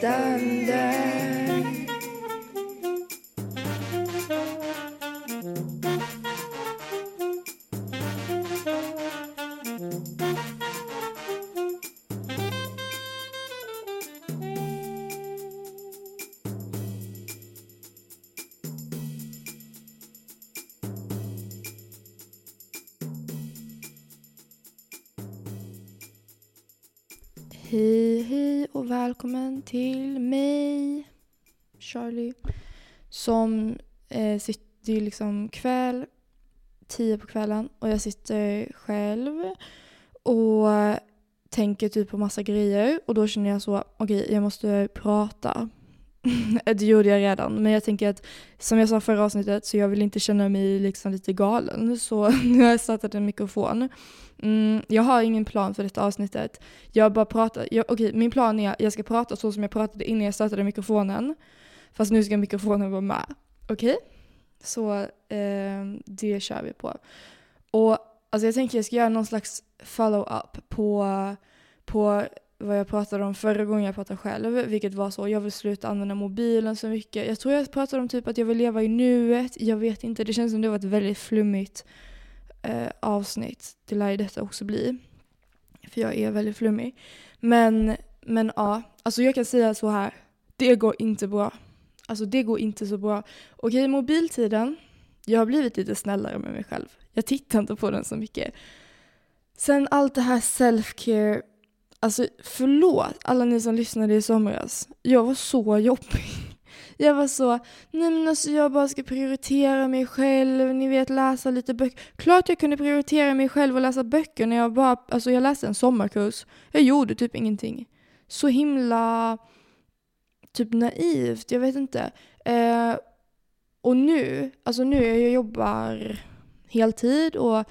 standard. Hej, hej och välkommen till mig, Charlie, som eh, sitter, det är liksom kväll, tio på kvällen och jag sitter själv och tänker typ på massa grejer och då känner jag så, okej jag måste prata. det gjorde jag redan, men jag tänker att som jag sa förra avsnittet så jag vill inte känna mig liksom lite galen så nu har jag startat en mikrofon. Mm, jag har ingen plan för detta avsnittet. Jag bara pratar, jag, okej min plan är att jag ska prata så som jag pratade innan jag startade mikrofonen. Fast nu ska mikrofonen vara med. Okej? Så eh, det kör vi på. Och alltså jag tänker jag ska göra någon slags follow-up på, på vad jag pratade om förra gången jag pratade själv, vilket var så, jag vill sluta använda mobilen så mycket. Jag tror jag pratade om typ att jag vill leva i nuet, jag vet inte, det känns som det var ett väldigt flummigt eh, avsnitt. Det lär ju detta också bli. För jag är väldigt flummig. Men, men ja, alltså jag kan säga så här, det går inte bra. Alltså det går inte så bra. Okej, mobiltiden, jag har blivit lite snällare med mig själv. Jag tittar inte på den så mycket. Sen allt det här self-care Alltså förlåt alla ni som lyssnade i somras. Jag var så jobbig. Jag var så, nej men alltså jag bara ska prioritera mig själv, ni vet läsa lite böcker. Klart jag kunde prioritera mig själv och läsa böcker när jag bara, alltså jag läste en sommarkurs. Jag gjorde typ ingenting. Så himla, typ naivt, jag vet inte. Eh, och nu, alltså nu jag jobbar heltid och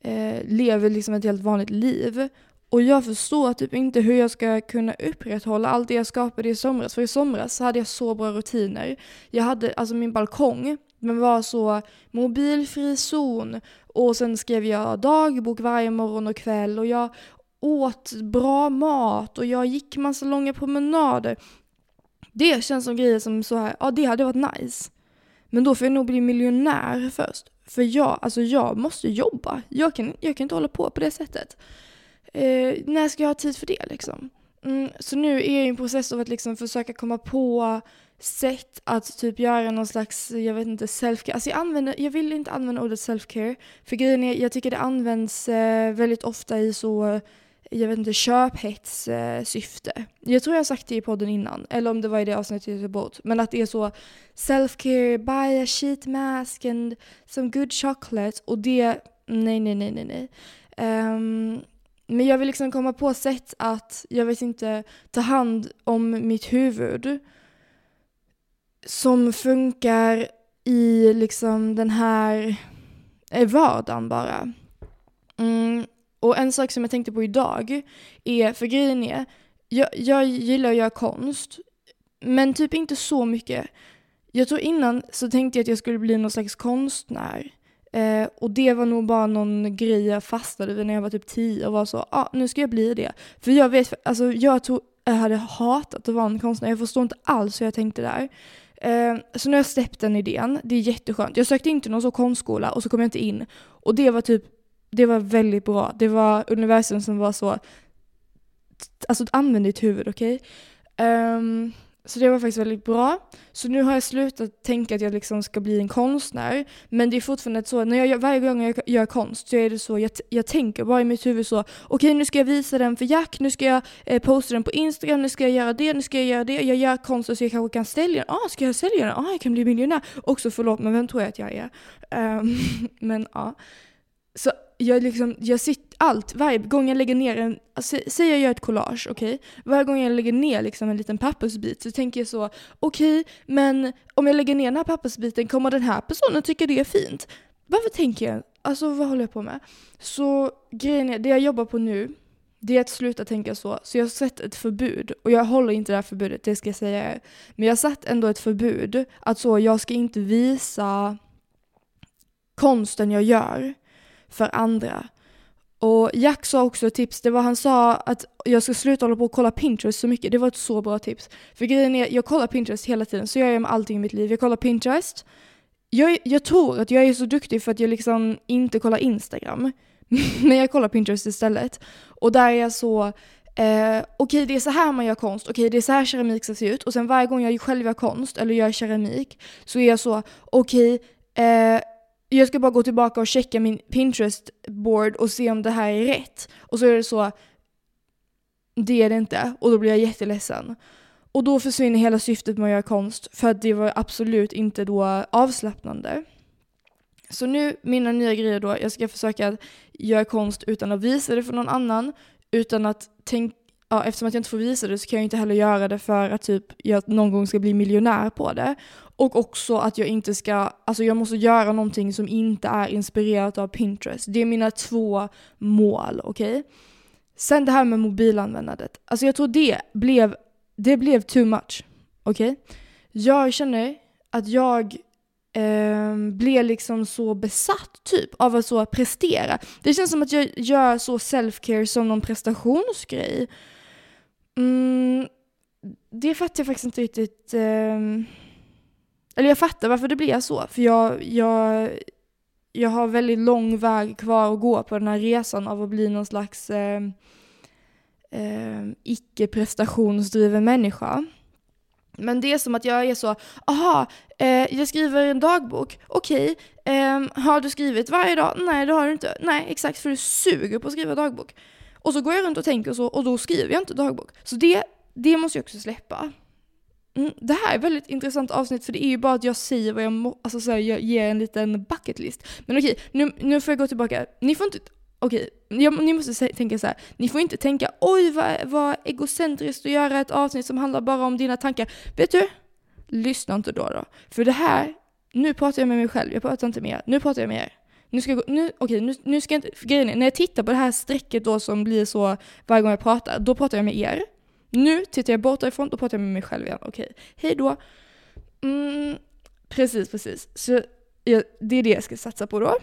eh, lever liksom ett helt vanligt liv. Och jag förstår typ inte hur jag ska kunna upprätthålla allt det jag skapade i somras. För i somras hade jag så bra rutiner. Jag hade, alltså min balkong, men var så mobilfri zon. Och sen skrev jag dagbok varje morgon och kväll. Och jag åt bra mat och jag gick massa långa promenader. Det känns som grejer som så här, ja det hade varit nice. Men då får jag nog bli miljonär först. För jag, alltså jag måste jobba. Jag kan, jag kan inte hålla på på det sättet eh, när ska jag ha tid för det liksom? Mm, så nu är jag i en process av att liksom försöka komma på sätt att typ göra någon slags, jag vet inte, self-care. Alltså jag, använder, jag vill inte använda ordet self-care. För grejen är, jag tycker det används eh, väldigt ofta i så, jag vet inte, köphets eh, syfte. Jag tror jag har sagt det i podden innan, eller om det var i det avsnittet jag tog bort. Men att det är så self-care, buy a sheet mask and some good chocolate. Och det, nej, nej, nej, nej, nej. Um, men jag vill liksom komma på sätt att, jag vet inte, ta hand om mitt huvud som funkar i liksom den här eh, vardagen bara. Mm. Och en sak som jag tänkte på idag är, för grejen är, jag, jag gillar att göra konst, men typ inte så mycket. Jag tror innan så tänkte jag att jag skulle bli någon slags konstnär. Eh, och det var nog bara någon grej jag fastnade vid när jag var typ tio och var så, ja ah, nu ska jag bli det. För jag vet, alltså jag tror jag hade hatat att vara en konstnär, jag förstår inte alls hur jag tänkte där. Eh, så nu har jag släppt den idén, det är jätteskönt. Jag sökte inte någon så konstskola och så kom jag inte in. Och det var typ, det var väldigt bra. Det var universum som var så, alltså använd ditt huvud, okej? Okay? Um, så det var faktiskt väldigt bra. Så nu har jag slutat tänka att jag liksom ska bli en konstnär. Men det är fortfarande så, när jag, varje gång jag gör konst så är det så, jag, jag tänker bara i mitt huvud så, okej okay, nu ska jag visa den för Jack, nu ska jag eh, posta den på Instagram, nu ska jag göra det, nu ska jag göra det. Jag gör konst så jag kanske kan sälja den. Ah, ska jag sälja den? Ah, jag kan bli miljonär. Också förlåt, men vem tror jag att jag är? Um, men ja. Ah. Så jag, liksom, jag sitter allt, varje gång jag lägger ner en, alltså, säg jag gör ett collage, okej? Okay? Varje gång jag lägger ner liksom en liten pappersbit så tänker jag så, okej, okay, men om jag lägger ner den här pappersbiten, kommer den här personen tycka det är fint? Varför tänker jag? Alltså vad håller jag på med? Så grejen är, det jag jobbar på nu, det är att sluta tänka så. Så jag har sett ett förbud, och jag håller inte det här förbudet, det ska jag säga. er. Men jag har satt ändå ett förbud, att så, jag ska inte visa konsten jag gör för andra. Och Jack sa också ett tips, det var han sa att jag ska sluta hålla på och kolla Pinterest så mycket. Det var ett så bra tips. För grejen är, jag kollar Pinterest hela tiden, så gör jag med allting i mitt liv. Jag kollar Pinterest. Jag, jag tror att jag är så duktig för att jag liksom inte kollar Instagram. Men jag kollar Pinterest istället. Och där är jag så, eh, okej okay, det är så här man gör konst, okej okay, det är så här keramik ska se ut. Och sen varje gång jag själv gör konst eller gör keramik så är jag så, okej okay, eh, jag ska bara gå tillbaka och checka min Pinterest-board och se om det här är rätt. Och så är det så, det är det inte. Och då blir jag jätteledsen. Och då försvinner hela syftet med att göra konst, för att det var absolut inte då avslappnande. Så nu, mina nya grejer då, jag ska försöka göra konst utan att visa det för någon annan, utan att tänka ja, eftersom att jag inte får visa det så kan jag inte heller göra det för att typ jag någon gång ska bli miljonär på det. Och också att jag inte ska, alltså jag måste göra någonting som inte är inspirerat av Pinterest. Det är mina två mål, okej? Okay? Sen det här med mobilanvändandet. Alltså jag tror det blev, det blev too much. Okej? Okay? Jag känner att jag eh, blev liksom så besatt typ av att så prestera. Det känns som att jag gör så self-care som någon prestationsgrej. Mm, det fattar jag faktiskt inte riktigt. Eh, eller jag fattar varför det blir så. För jag, jag, jag har väldigt lång väg kvar att gå på den här resan av att bli någon slags eh, eh, icke-prestationsdriven människa. Men det är som att jag är så, aha, eh, jag skriver en dagbok, okej, okay, eh, har du skrivit varje dag? Nej det har du inte. Nej exakt, för du suger på att skriva dagbok. Och så går jag runt och tänker så, och då skriver jag inte dagbok. Så det, det måste jag också släppa. Mm, det här är ett väldigt intressant avsnitt för det är ju bara att jag säger vad jag må, alltså så här, jag ger en liten bucket list. Men okej, nu, nu får jag gå tillbaka. Ni får inte, okej, jag, ni måste tänka så här. ni får inte tänka oj vad, vad egocentriskt att göra ett avsnitt som handlar bara om dina tankar. Vet du? Lyssna inte då då. För det här, nu pratar jag med mig själv, jag pratar inte med er. Nu pratar jag med er. Nu ska jag gå, nu, okej, nu, nu ska jag inte, grejen är, när jag tittar på det här strecket då som blir så varje gång jag pratar, då pratar jag med er. Nu tittar jag bort därifrån, då pratar jag med mig själv igen. Okej, hej då. Mm, precis, precis. Så jag, det är det jag ska satsa på då.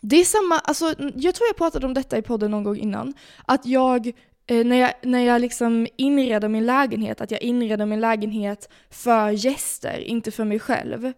Det är samma, alltså jag tror jag pratade om detta i podden någon gång innan. Att jag, eh, när jag, när jag liksom inreder min lägenhet, att jag inreder min lägenhet för gäster, inte för mig själv.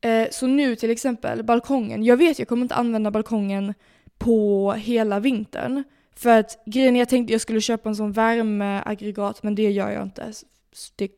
Eh, så nu till exempel, balkongen. Jag vet jag kommer inte använda balkongen på hela vintern. För att grejen är, jag tänkte jag skulle köpa en sån värmeaggregat, men det gör jag inte. Det,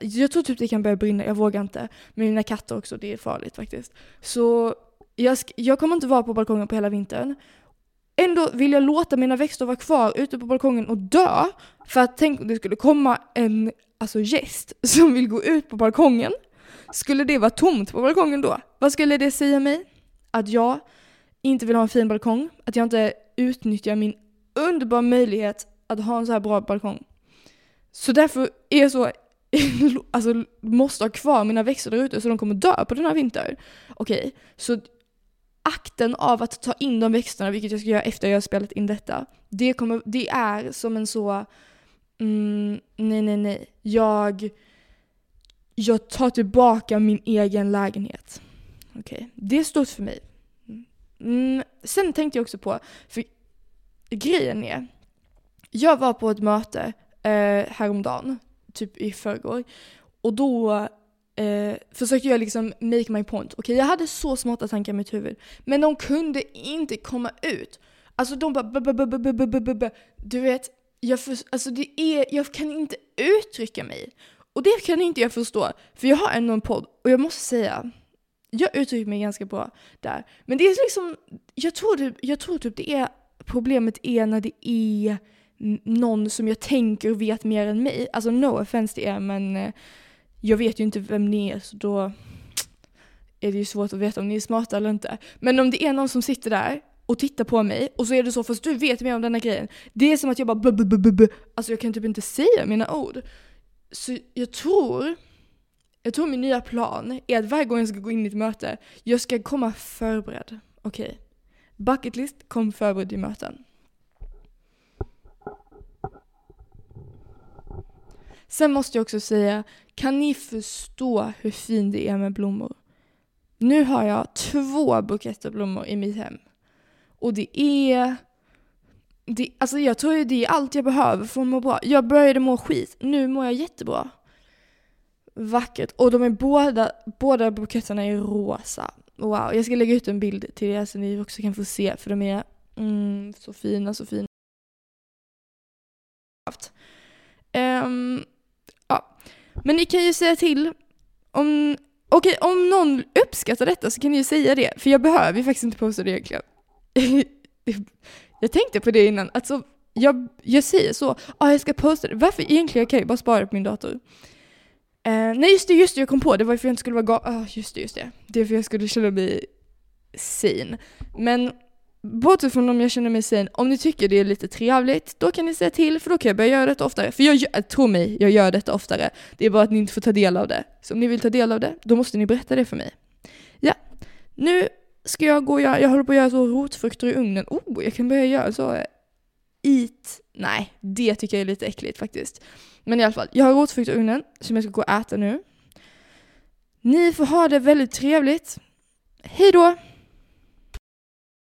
jag tror typ det kan börja brinna, jag vågar inte. Med mina katter också, det är farligt faktiskt. Så jag, jag kommer inte vara på balkongen på hela vintern. Ändå vill jag låta mina växter vara kvar ute på balkongen och dö. För att tänk om det skulle komma en alltså gäst som vill gå ut på balkongen. Skulle det vara tomt på balkongen då? Vad skulle det säga mig? Att jag inte vill ha en fin balkong, att jag inte utnyttja min underbara möjlighet att ha en så här bra balkong. Så därför är jag så, alltså måste ha kvar mina växter där ute så de kommer dö på den här vintern. Okej, okay, så akten av att ta in de växterna, vilket jag ska göra efter jag har spelat in detta, det, kommer, det är som en så, mm, nej nej nej, jag, jag tar tillbaka min egen lägenhet. Okej, okay. det är stort för mig. Mm, sen tänkte jag också på, för grejen är, jag var på ett möte eh, häromdagen, typ i förrgår, och då eh, försökte jag liksom make my point. Okej, okay, jag hade så smarta tankar i mitt huvud, men de kunde inte komma ut. Alltså de bara Du vet, jag, för, alltså det är, jag kan inte uttrycka mig. Och det kan inte jag förstå, för jag har ändå en podd och jag måste säga, jag uttrycker mig ganska bra där. Men det är liksom, jag tror, typ, jag tror typ det är, problemet är när det är någon som jag tänker vet mer än mig. Alltså no offense till er men eh, jag vet ju inte vem ni är så då är det ju svårt att veta om ni är smarta eller inte. Men om det är någon som sitter där och tittar på mig och så är det så fast du vet mer om denna grejen. Det är som att jag bara b -b -b -b Alltså jag kan typ inte säga mina ord. Så jag tror jag tror min nya plan är att varje gång jag ska gå in i ett möte, jag ska komma förberedd. Okej. Okay. Bucketlist, kom förberedd i möten. Sen måste jag också säga, kan ni förstå hur fint det är med blommor? Nu har jag två buketter blommor i mitt hem. Och det är... Det, alltså jag tror det är allt jag behöver för att må bra. Jag började må skit, nu mår jag jättebra. Vackert. Och de är båda, båda buketterna är rosa. Wow, jag ska lägga ut en bild till er så ni också kan få se för de är mm, så fina, så fina. Um, ja. Men ni kan ju säga till om, okej, om någon uppskattar detta så kan ni ju säga det, för jag behöver ju faktiskt inte posta det egentligen. jag tänkte på det innan, alltså jag, jag säger så, ah, jag ska posta det, varför egentligen kan jag ju bara spara det på min dator. Eh, nej just det, just det, jag kom på det, var för jag inte skulle vara galen, Oh, ah, just det, just det. Det är för jag skulle känna mig sin. Men bortsett från om jag känner mig sane, om ni tycker det är lite trevligt, då kan ni säga till för då kan jag börja göra detta oftare. För jag, tro mig, jag gör detta oftare. Det är bara att ni inte får ta del av det. Så om ni vill ta del av det, då måste ni berätta det för mig. Ja, nu ska jag gå och göra, jag håller på att göra så rotfrukter i ugnen. Oh, jag kan börja göra så. Eat, nej, det tycker jag är lite äckligt faktiskt. Men i alla fall, jag har rotfrukter i ugnen som jag ska gå och äta nu. Ni får ha det väldigt trevligt. Hej då!